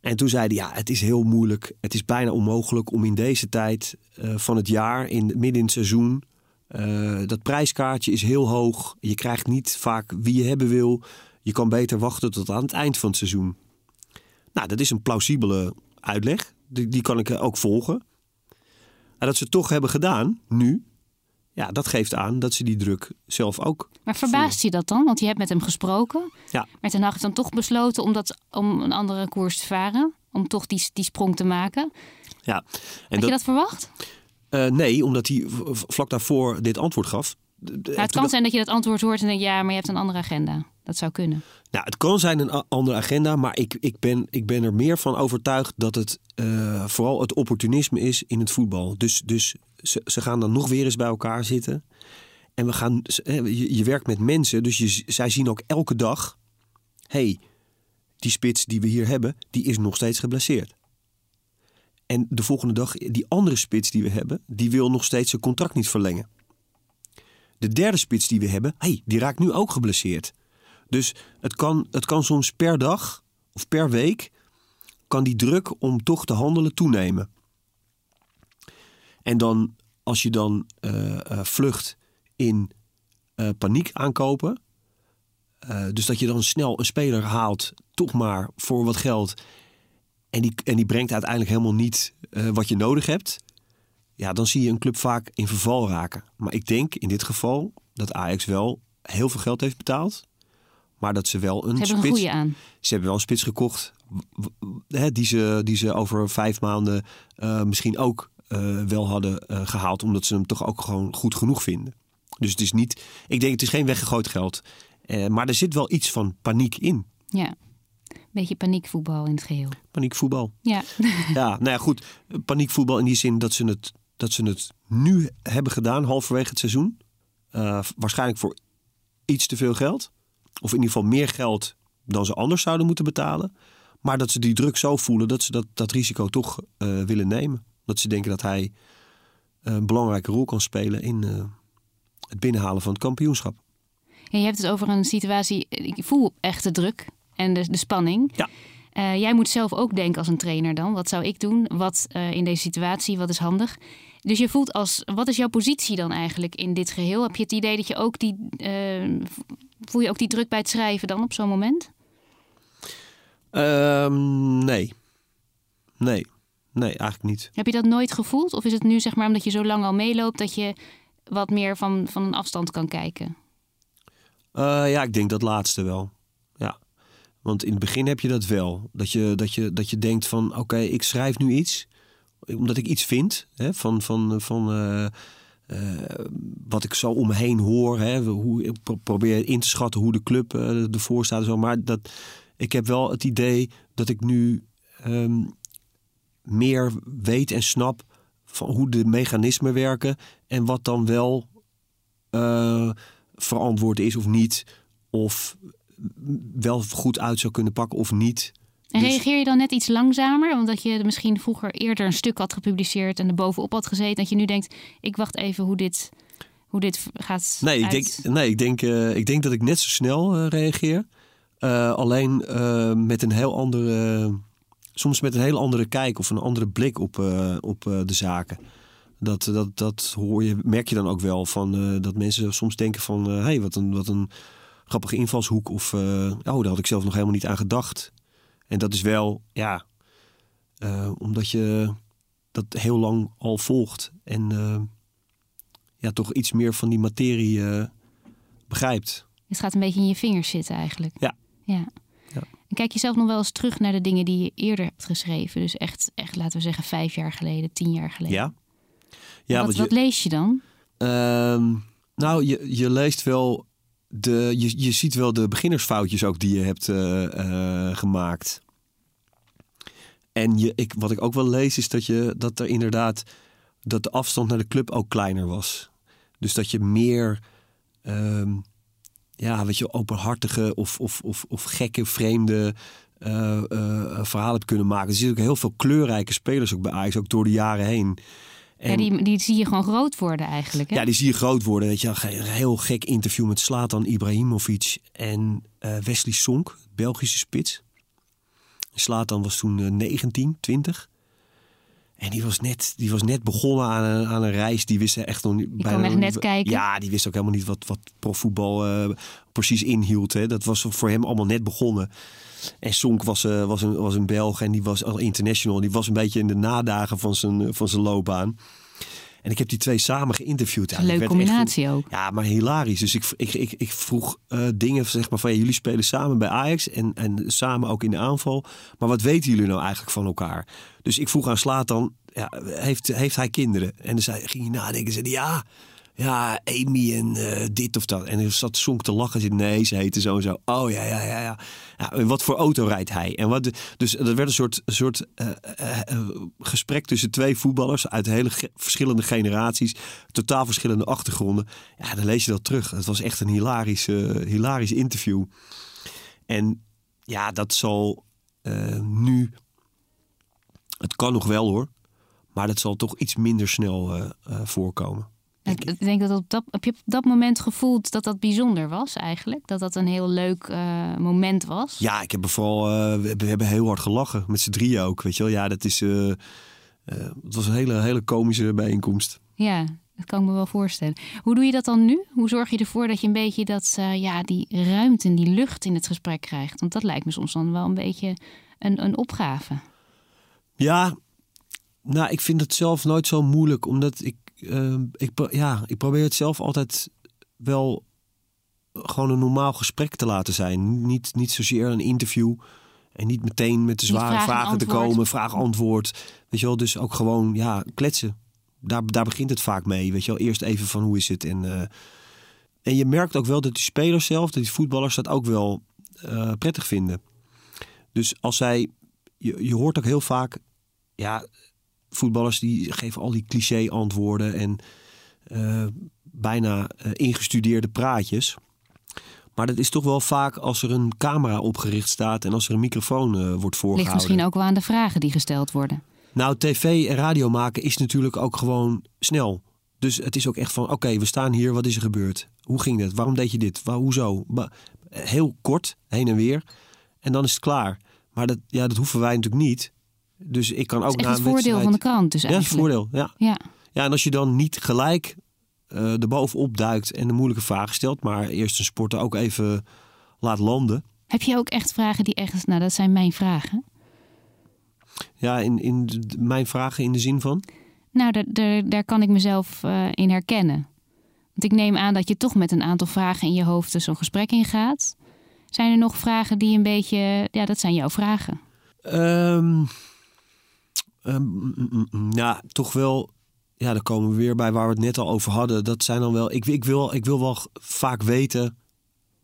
En toen zei hij: Ja, het is heel moeilijk. Het is bijna onmogelijk om in deze tijd van het jaar, in, midden in het seizoen. dat prijskaartje is heel hoog. Je krijgt niet vaak wie je hebben wil. Je kan beter wachten tot aan het eind van het seizoen. Nou, dat is een plausibele uitleg. Die, die kan ik ook volgen. En dat ze het toch hebben gedaan, nu, ja, dat geeft aan dat ze die druk zelf ook. Maar verbaast je dat dan? Want je hebt met hem gesproken. Ja. Maar ten heeft dan toch besloten om, dat, om een andere koers te varen. Om toch die, die sprong te maken. Ja. En Had dat, je dat verwacht? Uh, nee, omdat hij vlak daarvoor dit antwoord gaf. Nou, het kan dat... zijn dat je dat antwoord hoort en denkt, ja, maar je hebt een andere agenda. Dat zou kunnen. Nou, het kan zijn een andere agenda, maar ik, ik, ben, ik ben er meer van overtuigd dat het uh, vooral het opportunisme is in het voetbal. Dus, dus ze, ze gaan dan nog weer eens bij elkaar zitten. En we gaan, je, je werkt met mensen, dus je, zij zien ook elke dag: hey, die spits die we hier hebben, die is nog steeds geblesseerd. En de volgende dag, die andere spits die we hebben, die wil nog steeds zijn contract niet verlengen. De derde spits die we hebben, hey, die raakt nu ook geblesseerd. Dus het kan, het kan soms per dag of per week, kan die druk om toch te handelen toenemen. En dan, als je dan uh, uh, vlucht in uh, paniek aankopen, dus dat je dan snel een speler haalt, toch maar voor wat geld, en die, en die brengt uiteindelijk helemaal niet wat je nodig hebt, ja, dan zie je een club vaak in verval raken. Maar ik denk in dit geval dat Ajax wel heel veel geld heeft betaald. Maar dat ze wel een ze spits... Een goede aan. Ze hebben wel een spits gekocht hè, die, ze, die ze over vijf maanden uh, misschien ook uh, wel hadden uh, gehaald. Omdat ze hem toch ook gewoon goed genoeg vinden. Dus het is niet... Ik denk het is geen weggegooid geld. maar er zit wel iets van paniek in. Ja. Beetje paniekvoetbal in het geheel. Paniekvoetbal. Ja. ja, nou ja, goed. Paniekvoetbal in die zin dat ze het, dat ze het nu hebben gedaan, halverwege het seizoen. waarschijnlijk voor iets te veel geld. Of in ieder geval meer geld dan ze anders zouden moeten betalen. Maar dat ze die druk zo voelen dat ze dat, dat risico toch willen nemen. Dat ze denken dat hij een belangrijke rol kan spelen in uh, het binnenhalen van het kampioenschap. Ja, je hebt het over een situatie. Ik voel echt de druk en de, de spanning. Ja. Uh, jij moet zelf ook denken als een trainer dan. Wat zou ik doen? Wat in deze situatie? Wat is handig? Dus je voelt als. Wat is jouw positie dan eigenlijk in dit geheel? Heb je het idee dat je ook die voel je ook die druk bij het schrijven dan op zo'n moment? Um, nee. Nee. Nee, eigenlijk niet. Heb je dat nooit gevoeld? Of is het nu zeg maar omdat je zo lang al meeloopt dat je wat meer van, van een afstand kan kijken? Uh, ja, ik denk dat laatste wel. Ja. Want in het begin heb je dat wel. Dat je, dat je, dat je denkt van oké, okay, ik schrijf nu iets. Omdat ik iets vind hè, van, van, van uh, uh, wat ik zo om me heen hoor. Hè, hoe, ik probeer in te schatten hoe de club ervoor staat. En zo. Maar dat, ik heb wel het idee dat ik nu um, meer weet en snap van hoe de mechanismen werken. En wat dan wel uh, verantwoord is of niet. Of wel goed uit zou kunnen pakken of niet. En reageer je dan net iets langzamer? Omdat je misschien vroeger eerder een stuk had gepubliceerd en er bovenop had gezeten. Dat je nu denkt, ik wacht even hoe dit, hoe dit gaat Nee, ik denk, nee ik, denk, uh, ik denk dat ik net zo snel uh, reageer. Alleen met een heel andere... soms met een heel andere kijk of een andere blik op, op de zaken. Dat, dat, dat hoor je, merk je dan ook wel. Van, dat mensen soms denken van... hé, hey, wat, een, wat een grappige invalshoek. Of, oh, daar had ik zelf nog helemaal niet aan gedacht. En dat is wel, ja, omdat je dat heel lang al volgt en ja, toch iets meer van die materie begrijpt. Het gaat een beetje in je vingers zitten eigenlijk. Ja. ja. En kijk je zelf nog wel eens terug naar de dingen die je eerder hebt geschreven? Dus echt, echt laten we zeggen, vijf jaar geleden, tien jaar geleden. Ja. ja wat, lees je dan? Uh, nou, je, je leest wel de, je, je ziet wel de beginnersfoutjes ook die je hebt uh, uh, gemaakt. En je, ik, wat ik ook wel lees is dat, je, dat er inderdaad dat de afstand naar de club ook kleiner was. Dus dat je meer um, ja, weet je, openhartige of, of, of, of gekke, vreemde uh, verhalen hebt kunnen maken. Er zitten ook heel veel kleurrijke spelers ook bij Ajax, ook door de jaren heen. En, ja, die, die zie je gewoon groot worden eigenlijk. Hè? Ja, die zie je groot worden. Weet je, een heel gek interview met Slatan Ibrahimovic en uh, Wesley Sonk, Belgische spits. Slatan was toen uh, 19, 20. En die was net, die was net begonnen aan een, aan een reis. Die wist echt nog niet. Echt net kijken. Ja, die wist ook helemaal niet wat, wat profvoetbal uh, precies inhield. Hè. Dat was voor hem allemaal net begonnen. En Sonk was, uh, was, een, was een Belg en die was al international. Die was een beetje in de nadagen van zijn, van zijn loopbaan. En ik heb die twee samen geïnterviewd. Ja, leuke combinatie echt, ook. Ja, maar hilarisch. Dus ik, ik, ik, ik vroeg uh, dingen zeg maar van ja, jullie spelen samen bij Ajax en, en samen ook in de aanval. Maar wat weten jullie nou eigenlijk van elkaar? Dus ik vroeg aan Slatan, ja, heeft, heeft hij kinderen? En dan zei, ging hij nadenken. Zei ja, ja, Amy en uh, dit of dat. En hij zat zonk te lachen. Zei, nee, ze heette zo en zo. Oh ja, ja, ja, ja. wat voor auto rijdt hij? En wat, dus dat werd een soort, soort uh, uh, gesprek tussen twee voetballers uit hele verschillende generaties, totaal verschillende achtergronden. Ja, dan lees je dat terug. Het was echt een hilarisch, hilarisch interview. En ja, dat zal eh, nu. Het kan nog wel hoor. Maar dat zal toch iets minder snel eh, eh, voorkomen. Ik, ik denk dat op dat, heb je op dat moment gevoeld dat dat bijzonder was eigenlijk? Dat dat een heel leuk eh, moment was? Ja, ik heb er vooral. eh, we, we hebben heel hard gelachen. Met z'n drieën ook. Weet je wel. Ja, dat is. eh, het was een hele, hele komische bijeenkomst. Ja, dat kan ik me wel voorstellen. Hoe doe je dat dan nu? Hoe zorg je ervoor dat je een beetje dat, ja, die ruimte en die lucht in het gesprek krijgt? Want dat lijkt me soms dan wel een beetje een, een opgave. Ja, nou, ik vind het zelf nooit zo moeilijk, omdat ik, eh, ik, ja, ik probeer het zelf altijd wel gewoon een normaal gesprek te laten zijn. Niet, niet zozeer een interview en niet meteen met de zware vraag en vragen te antwoord. komen, vraag-antwoord. Weet je wel, dus ook gewoon ja, kletsen. Daar, daar begint het vaak mee. Weet je wel, eerst even van hoe is het en. eh, en je merkt ook wel dat die spelers zelf, dat die voetballers dat ook wel eh, prettig vinden. Dus als zij, je, je hoort ook heel vaak, ja, voetballers die geven al die cliché antwoorden en eh, bijna eh, ingestudeerde praatjes. Maar dat is toch wel vaak als er een camera opgericht staat en als er een microfoon eh, wordt Ligt voorgehouden. misschien ook wel aan de vragen die gesteld worden. Nou, tv en radio maken is natuurlijk ook gewoon snel. Dus het is ook echt van, oké, we staan hier, wat is er gebeurd? Hoe ging het? Waarom deed je dit? Waar, hoezo? Maar heel kort, heen en weer. En dan is het klaar. Maar dat, ja, dat hoeven wij natuurlijk niet. Dus ik kan ook Dat is na echt een het voordeel van de krant dus Ja, dat is het eigenlijk. voordeel. Ja. Ja. ja, en als je dan niet gelijk eh erbovenop duikt en de moeilijke vragen stelt... maar eerst een sporter ook even laat landen... Heb je ook echt vragen die echt... Nou, dat zijn mijn vragen. Ja, in, in de- mijn vragen in de zin van... Nou, daar, daar, daar kan ik mezelf eh, in herkennen. Want ik neem aan dat je toch met een aantal vragen in je hoofd dus zo'n gesprek ingaat. Zijn er nog vragen die een beetje... Ja, dat zijn jouw vragen. Ehm, ehm, mm, mm, mm, ja, toch wel. Ja, daar komen we weer bij waar we het net al over hadden. Dat zijn dan wel. Ik, ik, wil, ik wil wel vaak weten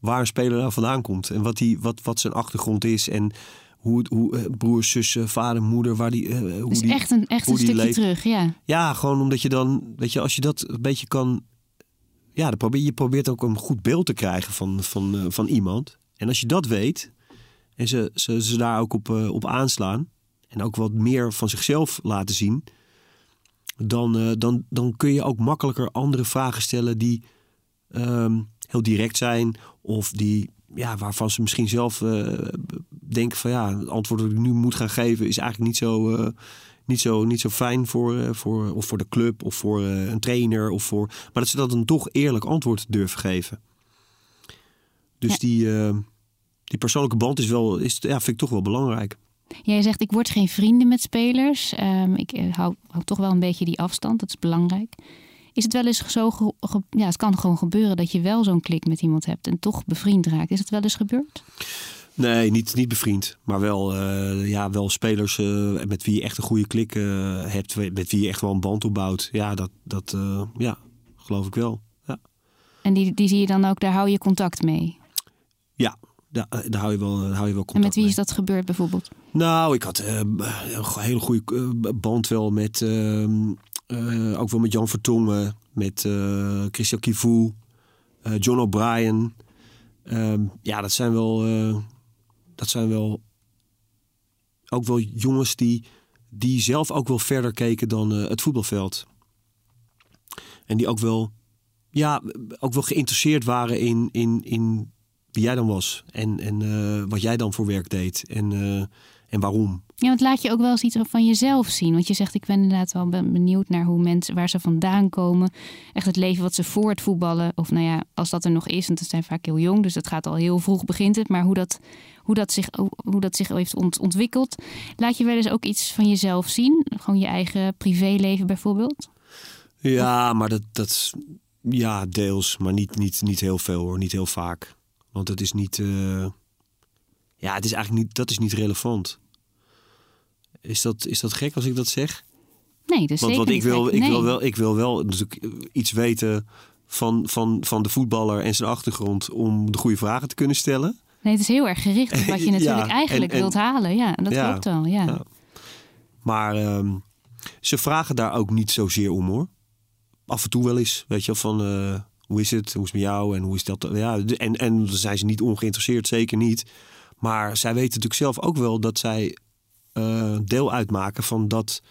waar een speler nou vandaan komt. En wat, die, wat, wat zijn achtergrond is. En hoe, hoe eh, broers, zussen, vader, moeder, waar die. eh, hoe Dus die echt een, echt hoe een stukje leeft. terug, ja. Ja, gewoon omdat je dan. Weet je, als je dat een beetje kan. Ja, dan probeer, je probeert ook een goed beeld te krijgen van, van, eh, van iemand. En als je dat weet. En ze, ze, ze daar ook op, op aanslaan. En ook wat meer van zichzelf laten zien. Dan, eh, dan, dan kun je ook makkelijker andere vragen stellen die ehm, heel direct zijn. Of die, ja, waarvan ze misschien zelf eh, denken van ja, het antwoord dat ik nu moet gaan geven is eigenlijk niet zo, eh, niet zo, niet zo fijn voor, voor, of voor de club of voor een trainer. Of voor, maar dat ze dat dan toch eerlijk antwoord durven geven. Dus Ja. die, die persoonlijke band is wel, is, ja, vind ik toch wel belangrijk. Jij zegt, ik word geen vrienden met spelers. Ehm, ik eh, hou, hou toch wel een beetje die afstand. Dat is belangrijk. Is het wel eens zo... ge- ge- ja, het kan gewoon gebeuren dat je wel zo'n klik met iemand hebt... en toch bevriend raakt. Is het wel eens gebeurd? Nee, niet, niet bevriend. Maar wel, eh, ja, wel spelers eh, met wie je echt een goede klik hebt. Met wie je echt wel een band opbouwt. Ja, dat, dat ja, geloof ik wel. Ja, En die, die zie je dan ook, daar hou je contact mee. Daar, eh, daar hou je wel, hou je wel contact en met wie mee. is dat gebeurd bijvoorbeeld? Nou, ik had eh, een hele goede eh, band wel met... ehm, eh, ook wel met Jan Vertongen. Met Christian Kivu. John O'Brien. Ehm, ja, dat zijn wel... dat zijn wel... Ook wel jongens die, die zelf ook wel verder keken dan het voetbalveld. En die ook wel... Ja, ook wel geïnteresseerd waren in, in, in wie jij dan was. En, en eh, wat jij dan voor werk deed. En, eh, en waarom. Ja, want laat je ook wel eens iets van jezelf zien. Want je zegt, ik ben inderdaad wel ben benieuwd naar hoe mensen, waar ze vandaan komen. Echt het leven wat ze voor het voetballen, of nou ja, als dat er nog is, want ze zijn vaak heel jong, dus dat gaat al heel vroeg begint het. Maar hoe dat, hoe dat, zich, hoe dat zich heeft ont- ontwikkeld. Laat je wel eens ook iets van jezelf zien? Gewoon je eigen privéleven bijvoorbeeld? Ja, maar dat, dat ja, deels, maar niet, niet, niet heel veel hoor, niet heel vaak. Want het is niet, eh, ja, het is eigenlijk niet, dat is niet relevant. Is dat, is dat gek als ik dat zeg? Nee, dus Want, want ik, wil, ik, Nee. wil wel, ik wil wel natuurlijk iets weten van, van, van de voetballer en zijn achtergrond om de goede vragen te kunnen stellen. Nee, het is heel erg gericht op wat je natuurlijk en- eigenlijk en- wilt halen. Ja, dat Ja, klopt wel. Ja. ja. Maar ehm, ze vragen daar ook niet zozeer om hoor. Af en toe wel eens, weet je wel, van eh, hoe is het, hoe is het met jou en hoe is dat? Ja, en, en dan zijn ze niet ongeïnteresseerd, zeker niet. Maar zij weten natuurlijk zelf ook wel dat zij uh, deel uitmaken van dat.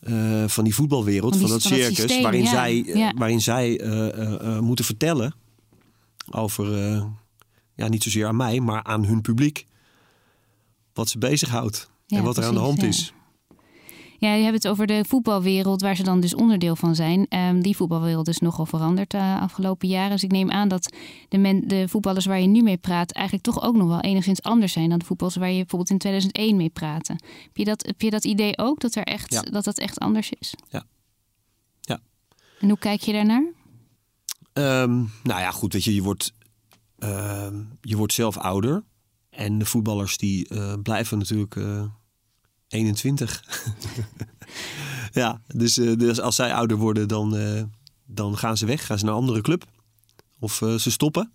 Uh, van die voetbalwereld, van, die, van dat van circus, systeem, waarin, ja. zij, Ja. waarin zij uh, moeten vertellen over, ja, niet zozeer aan mij, maar aan hun publiek, wat ze bezighoudt Ja, en wat er aan de hand ja. is. Ja, je hebt het over de voetbalwereld, waar ze dan dus onderdeel van zijn. Ehm, die voetbalwereld is nogal veranderd de afgelopen jaren. Dus ik neem aan dat de, men, de voetballers waar je nu mee praat... eigenlijk toch ook nog wel enigszins anders zijn... dan de voetballers waar je bijvoorbeeld in 2001 mee praatte. Heb je dat, heb je dat idee ook, dat, er echt, Ja. dat dat echt anders is? Ja. Ja. En hoe kijk je daarnaar? Ehm, nou ja, goed, weet je, je wordt, ehm, je wordt zelf ouder. En de voetballers die eh, blijven natuurlijk eh 21. ja, dus, eh, dus als zij ouder worden, dan, eh, dan gaan ze weg. Gaan ze naar een andere club. Of eh, ze stoppen.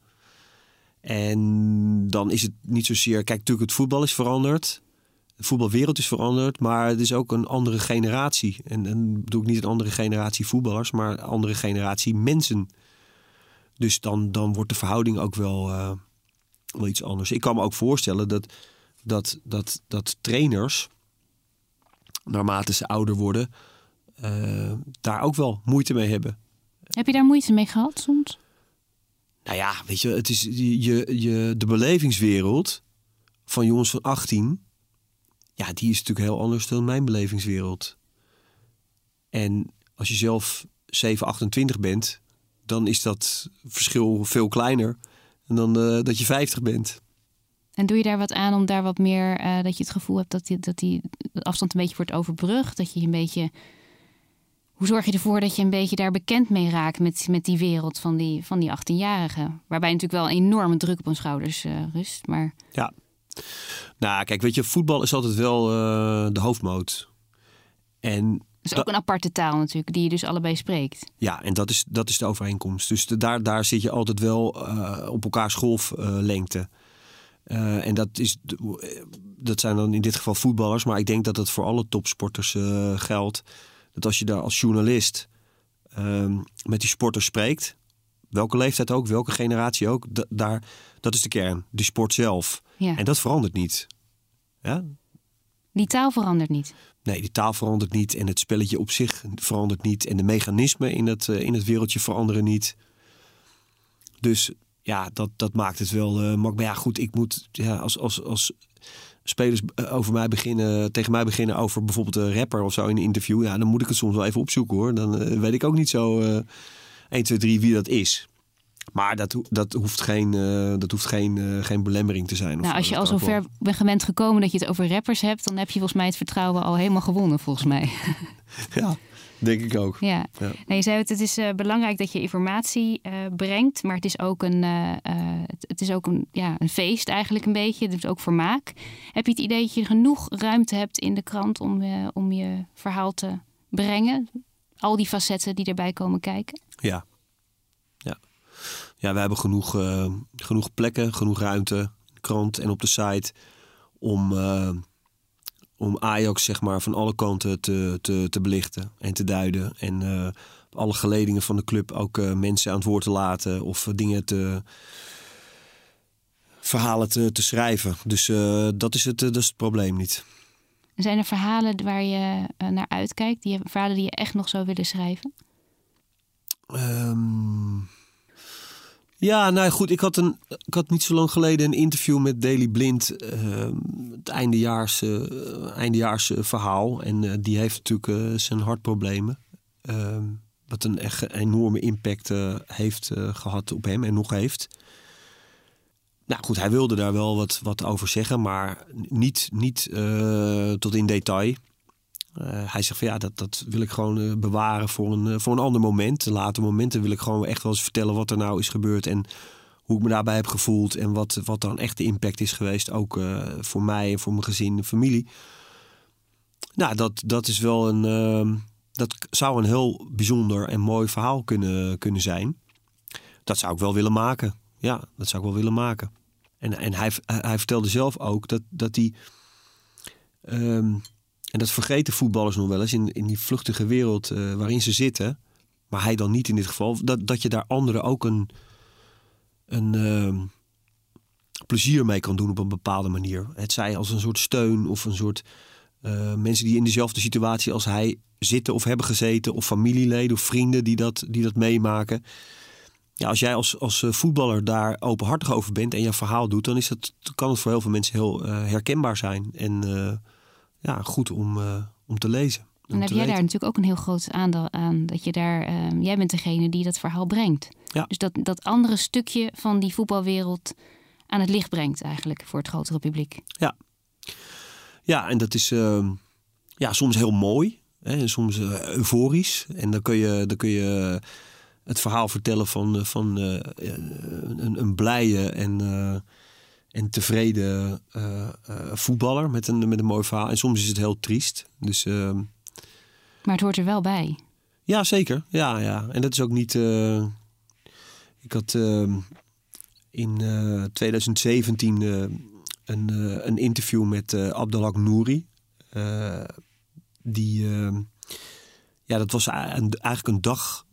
En dan is het niet zozeer... Kijk, natuurlijk het voetbal is veranderd. De voetbalwereld is veranderd. Maar het is ook een andere generatie. En dan bedoel ik niet een andere generatie voetballers... maar een andere generatie mensen. Dus dan, dan wordt de verhouding ook wel, wel iets anders. Ik kan me ook voorstellen dat, dat, dat, dat trainers naarmate ze ouder worden, eh, daar ook wel moeite mee hebben. Heb je daar moeite mee gehad soms? Nou ja, weet je, het is je, je, je, de belevingswereld van jongens van 18, ja, die is natuurlijk heel anders dan mijn belevingswereld. En als je zelf 7, 28 bent, dan is dat verschil veel kleiner dan eh, dat je 50 bent. En doe je daar wat aan om daar wat meer, eh, dat je het gevoel hebt dat die, dat die afstand een beetje wordt overbrugd? Dat je een beetje. Hoe zorg je ervoor dat je een beetje daar bekend mee raakt met, met die wereld van die, van die 18-jarigen? Waarbij natuurlijk wel een enorme druk op hun schouders eh, rust. Maar Ja. Nou, kijk, weet je, voetbal is altijd wel eh, de hoofdmoot. En is ook een aparte taal natuurlijk, die je dus allebei spreekt. Ja, en dat is, dat is de overeenkomst. Dus de- daar, daar zit je altijd wel op elkaars golflengte. Eh, en dat, is, dat zijn dan in dit geval voetballers. Maar ik denk dat het voor alle topsporters eh, geldt. Dat als je daar als journalist ehm, met die sporters spreekt... welke leeftijd ook, welke generatie ook... da- daar, dat is de kern, die sport zelf. Ja. En dat verandert niet. Ja? Die taal verandert niet. Nee, die taal verandert niet en het spelletje op zich verandert niet. En de mechanismen in het, eh, in het wereldje veranderen niet. Dus ja, dat, dat maakt het wel makkelijk. Maar ja, goed, ik moet ja, als, als, als spelers eh, over mij beginnen, tegen mij beginnen over bijvoorbeeld een rapper of zo in een interview. Ja, dan moet ik het soms wel even opzoeken hoor. Dan eh, weet ik ook niet zo eh 1, 2, 3 wie dat is. Maar dat, dat hoeft geen, dat hoeft geen, geen belemmering te zijn. Nou, als je al zo wel. ver bent gewend gekomen dat je het over rappers hebt, dan heb je volgens mij het vertrouwen al helemaal gewonnen, volgens mij. Ja, denk ik ook. Ja. Ja. Nee, je zei het, het is eh, belangrijk dat je informatie eh, brengt, maar het is ook een, eh, eh, het, het is ook een, ja, een feest eigenlijk een beetje. Het is ook vermaak. Heb je het idee dat je genoeg ruimte hebt in de krant om, eh, om je verhaal te brengen? Al die facetten die erbij komen kijken? Ja. Ja, ja we hebben genoeg, eh, genoeg plekken, genoeg ruimte, krant en op de site om, eh, om Ajax zeg maar van alle kanten te, te, te belichten en te duiden. En eh, alle geledingen van de club ook eh, mensen aan het woord te laten of eh, dingen te verhalen te, te schrijven. Dus dat, is het, dat is het probleem niet. Zijn er verhalen waar je naar uitkijkt? Die, verhalen die je echt nog zou willen schrijven? Ehm, ja, nou goed. Ik had, een, ik had niet zo lang geleden een interview met Daily Blind. ehm, het eindejaars, eh, eindejaars verhaal. En eh, die heeft natuurlijk eh, zijn hartproblemen. Ehm, wat een echt enorme impact heeft eh, gehad op hem en nog heeft. Nou goed, hij wilde daar wel wat, wat over zeggen, maar niet, niet tot in detail. Eh, hij zegt van ja, dat, dat wil ik gewoon eh, bewaren voor een, eh, voor een ander moment. Later moment Dan wil ik gewoon echt wel eens vertellen wat er nou is gebeurd. En hoe ik me daarbij heb gevoeld. En wat, wat dan echt de impact is geweest. Ook voor mij en voor mijn gezin en familie. Nou, dat, dat is wel een. ehm, dat zou een heel bijzonder en mooi verhaal kunnen, kunnen zijn. Dat zou ik wel willen maken. Ja, dat zou ik wel willen maken. En, en hij, hij vertelde zelf ook dat, dat hij. ehm, en dat vergeten voetballers nog wel eens in, in die vluchtige wereld eh, waarin ze zitten. Maar hij dan niet in dit geval. Dat, dat je daar anderen ook een, een ehm, plezier mee kan doen op een bepaalde manier. Het zij als een soort steun of een soort uh, mensen die in dezelfde situatie als hij zitten of hebben gezeten, of familieleden of vrienden die dat, die dat meemaken. Ja, als jij als, als eh, voetballer daar openhartig over bent en je verhaal doet, dan is het, kan het voor heel veel mensen heel herkenbaar zijn. En ja, goed om, om te lezen. En heb jij daar natuurlijk ook een heel groot aandeel aan. Dat je daar, ehm, jij bent degene die dat verhaal brengt. Ja. Dus dat, dat andere stukje van die voetbalwereld aan het licht brengt eigenlijk voor het grotere publiek. Ja, ja en dat is uh, ja, soms heel mooi. Hè, soms uh, euforisch. En dan kun je, dan kun je het verhaal vertellen van, van een, een blije en, en tevreden voetballer met een, met een mooi verhaal. En soms is het heel triest. Dus ehm, maar het hoort er wel bij. Ja, zeker. Ja, ja. En dat is ook niet. Uh, ik had uh, in uh, 2017 een, een interview met Abdelhak Nouri. die. ja, dat was eigenlijk een dag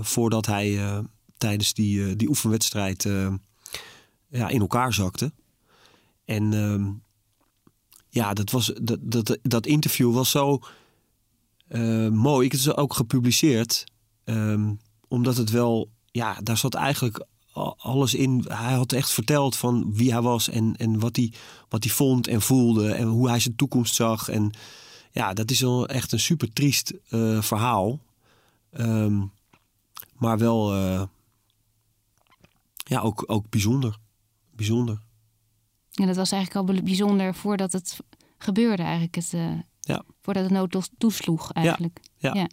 voordat hij tijdens die, die oefenwedstrijd ja, in elkaar zakte. En ehm, ja, dat, was, dat, dat, dat interview was zo uh, mooi. Ik heb het ook gepubliceerd. Um, omdat het wel, ja, daar zat eigenlijk alles in. Hij had echt verteld van wie hij was en, en wat, hij, wat hij vond en voelde. En hoe hij zijn toekomst zag. En ja, dat is wel echt een super triest uh, verhaal. Um, maar wel, uh, ja, ook, ook bijzonder. Bijzonder. En dat was eigenlijk al bijzonder voordat het gebeurde eigenlijk. Het, ja. Voordat het nood toesloeg eigenlijk. Ja, ja.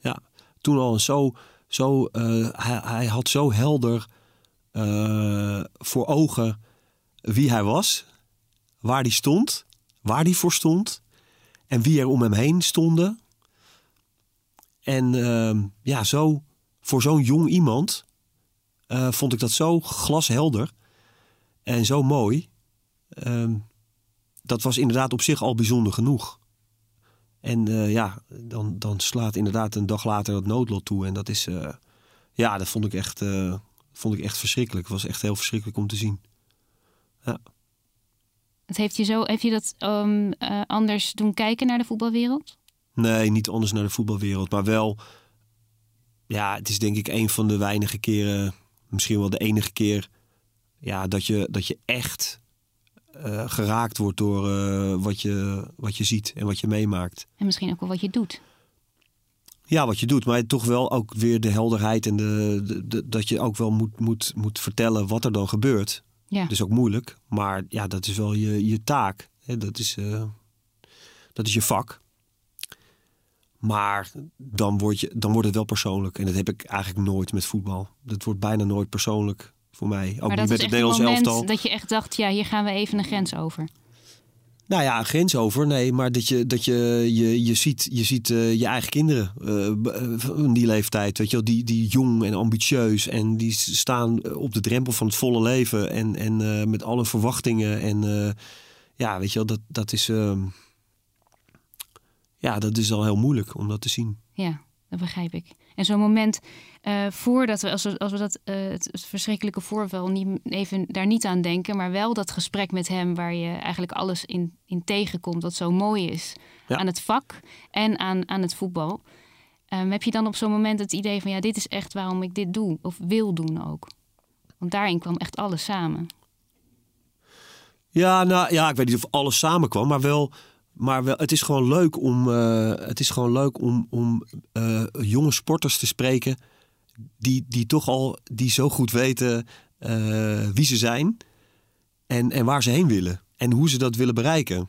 ja. toen al zo, zo uh, hij, hij, had zo helder uh, voor ogen wie hij was, waar hij stond, waar hij voor stond en wie er om hem heen stonden. En uh, ja, zo voor zo'n jong iemand vond ik dat zo glashelder en zo mooi. Ehm, dat was inderdaad op zich al bijzonder genoeg. En uh, ja, dan, dan slaat inderdaad een dag later het noodlot toe. En dat is, uh, ja, dat vond ik, echt, uh, vond ik echt verschrikkelijk. Het was echt heel verschrikkelijk om te zien. Ja. Het heeft je zo, heb je dat um, anders doen kijken naar de voetbalwereld? Nee, niet anders naar de voetbalwereld. Maar wel, ja, het is denk ik een van de weinige keren, misschien wel de enige keer, ja, dat je, dat je echt uh, geraakt wordt door uh, wat, je, wat je ziet en wat je meemaakt. En misschien ook wel wat je doet. Ja, wat je doet, maar toch wel ook weer de helderheid en de, de, de, dat je ook wel moet, moet, moet vertellen wat er dan gebeurt. Ja. Dat is ook moeilijk, maar ja, dat is wel je, je taak. Hè? Dat, is, uh, dat is je vak. Maar dan, word je, dan wordt het wel persoonlijk. En dat heb ik eigenlijk nooit met voetbal. Dat wordt bijna nooit persoonlijk voor mij. Ook maar dat met het Nederlands elftal. Dat je echt dacht, ja, hier gaan we even een grens over. Nou ja, een grens over. Nee, maar dat je, dat je, je, je ziet, je, ziet uh, je eigen kinderen uh, in die leeftijd. Weet je wel, die, die jong en ambitieus. En die staan op de drempel van het volle leven. En, en uh, met alle verwachtingen. En ja, weet je wel, dat, dat is. ehm, ja, dat is al heel moeilijk om dat te zien. Ja, dat begrijp ik. En zo'n moment uh, voordat we, als we, als we dat uh, het, het, verschrikkelijke voorval niet even daar niet aan denken, maar wel dat gesprek met hem waar je eigenlijk alles in, in tegenkomt wat zo mooi is Ja. aan het vak en aan, aan het voetbal. Um, heb je dan op zo'n moment het idee van ja, dit is echt waarom ik dit doe of wil doen ook? Want daarin kwam echt alles samen. Ja, nou ja, ik weet niet of alles samenkwam, maar wel. Maar wel, het is gewoon leuk om, uh, het is gewoon leuk om, om uh, jonge sporters te spreken. Die, die toch al die zo goed weten uh, wie ze zijn. En, en waar ze heen willen. En hoe ze dat willen bereiken.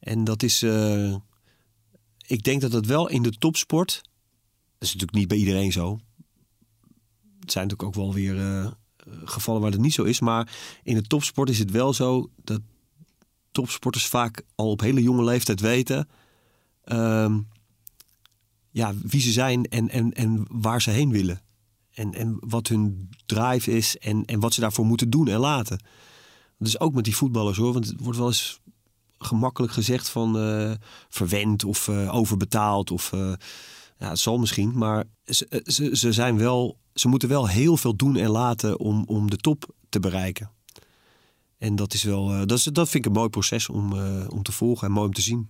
En dat is. ik denk dat dat wel in de topsport. Dat is natuurlijk niet bij iedereen zo. Het zijn natuurlijk ook wel weer gevallen waar het niet zo is. Maar in de topsport is het wel zo dat topsporters vaak al op hele jonge leeftijd weten um, ja, wie ze zijn en, en, en waar ze heen willen. En, en wat hun drive is en, en wat ze daarvoor moeten doen en laten. Dus ook met die voetballers hoor, want het wordt wel eens gemakkelijk gezegd van uh, verwend of uh, overbetaald of uh, ja, zal misschien, maar ze, ze, ze zijn wel, ze moeten wel heel veel doen en laten om, om de top te bereiken. En dat is wel, eh, dat, is, dat vind ik een mooi proces om, eh, om te volgen en mooi om te zien.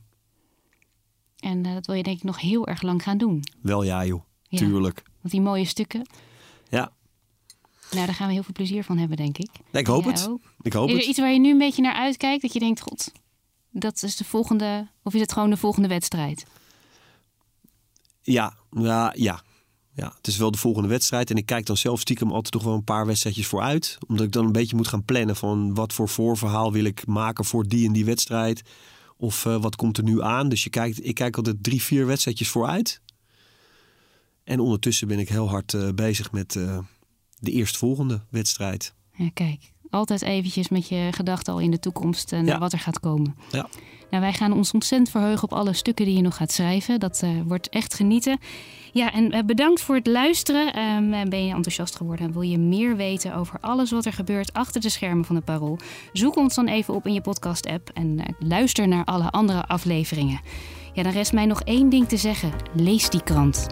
En eh, dat wil je denk ik nog heel erg lang gaan doen. Wel ja, joh. Ja. Tuurlijk. Want die mooie stukken, Ja, nou, daar gaan we heel veel plezier van hebben, denk ik. ik hoop het. ook? Ik hoop Is er iets waar je nu een beetje naar uitkijkt? Dat je denkt, god, dat is de volgende... Of is het gewoon de volgende wedstrijd? Ja, ja, ja. Ja, het is wel de volgende wedstrijd. En ik kijk dan zelf stiekem altijd toch wel een paar wedstrijdjes vooruit. Omdat ik dan een beetje moet gaan plannen van wat voor voorverhaal wil ik maken voor die en die wedstrijd. Of eh, wat komt er nu aan. Dus je kijkt, ik kijk altijd drie, vier wedstrijdjes vooruit. En ondertussen ben ik heel hard eh, bezig met eh, de eerstvolgende wedstrijd. Ja, kijk, altijd eventjes met je gedachten al in de toekomst en Ja. wat er gaat komen. Ja. Nou, wij gaan ons ontzettend verheugen op alle stukken die je nog gaat schrijven. Dat eh, wordt echt genieten. Ja, en eh, bedankt voor het luisteren. Ehm, en ben je enthousiast geworden en wil je meer weten over alles wat er gebeurt achter de schermen van het Parool? Zoek ons dan even op in je podcast-app en eh, luister naar alle andere afleveringen. Ja, dan rest mij nog één ding te zeggen. Lees die krant.